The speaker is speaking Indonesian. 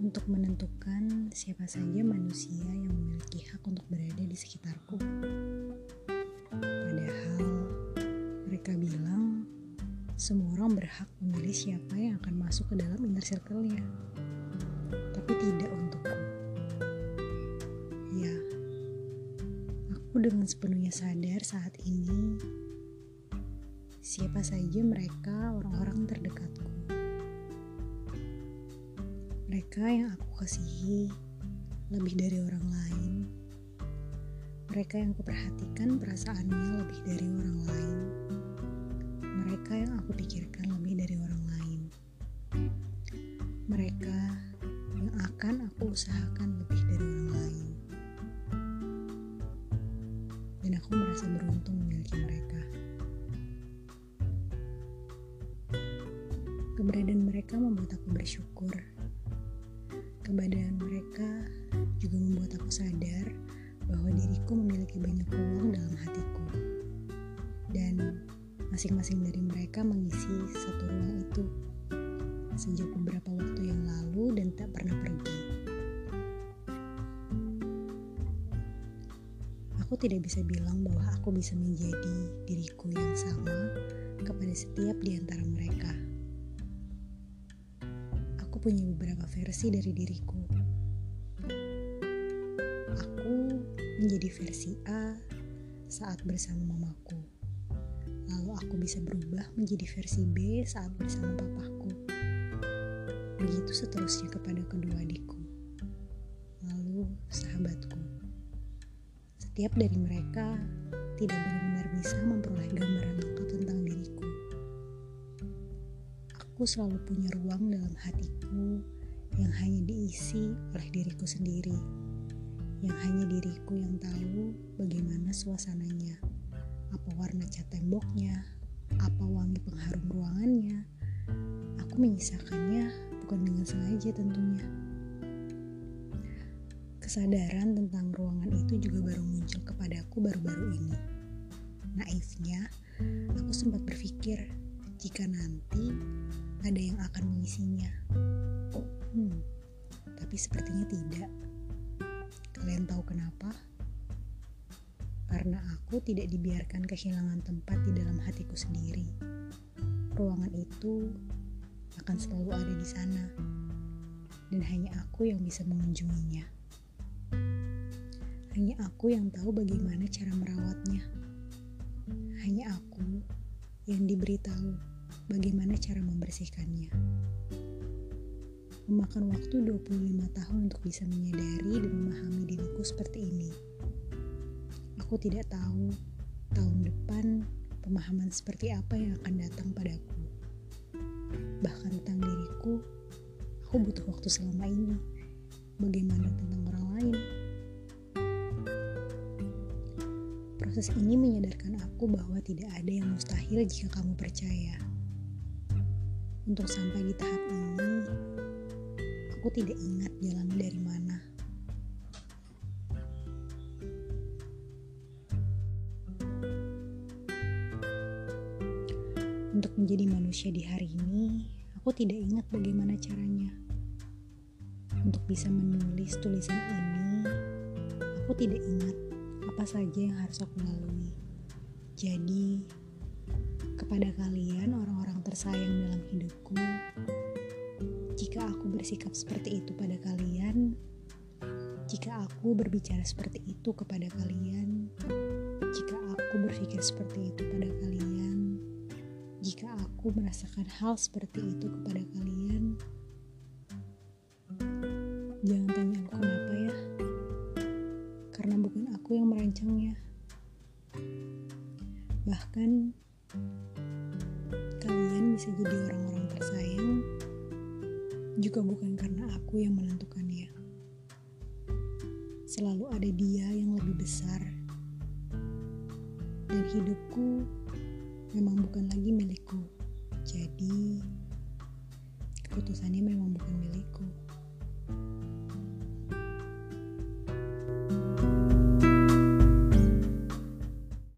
untuk menentukan siapa saja manusia yang memiliki hak untuk berada di sekitarku. Padahal mereka bilang semua orang berhak memilih siapa yang akan masuk ke dalam inner circle-nya. Tapi tidak untukku. Ya, aku dengan sepenuhnya sadar saat ini siapa saja mereka orang-orang terdekatku mereka yang aku kasihi lebih dari orang lain. Mereka yang kuperhatikan perasaannya lebih dari orang lain. Mereka yang aku pikirkan lebih dari orang lain. Mereka yang akan aku usahakan lebih dari orang lain. Dan aku merasa beruntung memiliki mereka. Keberadaan mereka membuat aku bersyukur Keberadaan mereka juga membuat aku sadar bahwa diriku memiliki banyak ruang dalam hatiku. Dan masing-masing dari mereka mengisi satu ruang itu sejak beberapa waktu yang lalu dan tak pernah pergi. Aku tidak bisa bilang bahwa aku bisa menjadi diriku yang sama kepada setiap di antara mereka punya beberapa versi dari diriku. Aku menjadi versi A saat bersama mamaku. Lalu aku bisa berubah menjadi versi B saat bersama papaku. Begitu seterusnya kepada kedua adikku. Lalu sahabatku. Setiap dari mereka tidak benar-benar bisa memperoleh gambaran aku selalu punya ruang dalam hatiku yang hanya diisi oleh diriku sendiri, yang hanya diriku yang tahu bagaimana suasananya, apa warna cat temboknya, apa wangi pengharum ruangannya. Aku menyisakannya bukan dengan sengaja tentunya. Kesadaran tentang ruangan itu juga baru muncul kepadaku baru-baru ini. Naifnya, aku sempat berpikir jika nanti ada yang akan mengisinya. Hmm, tapi sepertinya tidak. Kalian tahu kenapa? Karena aku tidak dibiarkan kehilangan tempat di dalam hatiku sendiri. Ruangan itu akan selalu ada di sana, dan hanya aku yang bisa mengunjunginya. Hanya aku yang tahu bagaimana cara merawatnya. Hanya aku yang diberitahu bagaimana cara membersihkannya. Memakan waktu 25 tahun untuk bisa menyadari dan memahami diriku seperti ini. Aku tidak tahu tahun depan pemahaman seperti apa yang akan datang padaku. Bahkan tentang diriku, aku butuh waktu selama ini. Bagaimana tentang orang lain? Proses ini menyadarkan aku bahwa tidak ada yang mustahil jika kamu percaya. Untuk sampai di tahap ini, aku tidak ingat jalannya dari mana. Untuk menjadi manusia di hari ini, aku tidak ingat bagaimana caranya. Untuk bisa menulis tulisan ini, aku tidak ingat apa saja yang harus aku lalui. Jadi, kepada kalian orang-orang tersayang dalam hidupku. Jika aku bersikap seperti itu pada kalian, jika aku berbicara seperti itu kepada kalian, jika aku berpikir seperti itu pada kalian, jika aku merasakan hal seperti itu kepada kalian, jangan tanya aku kenapa ya, karena bukan aku yang merancangnya. Bahkan bisa jadi orang-orang tersayang juga bukan karena aku yang menentukannya. Selalu ada dia yang lebih besar. Dan hidupku memang bukan lagi milikku. Jadi keputusannya memang bukan milikku.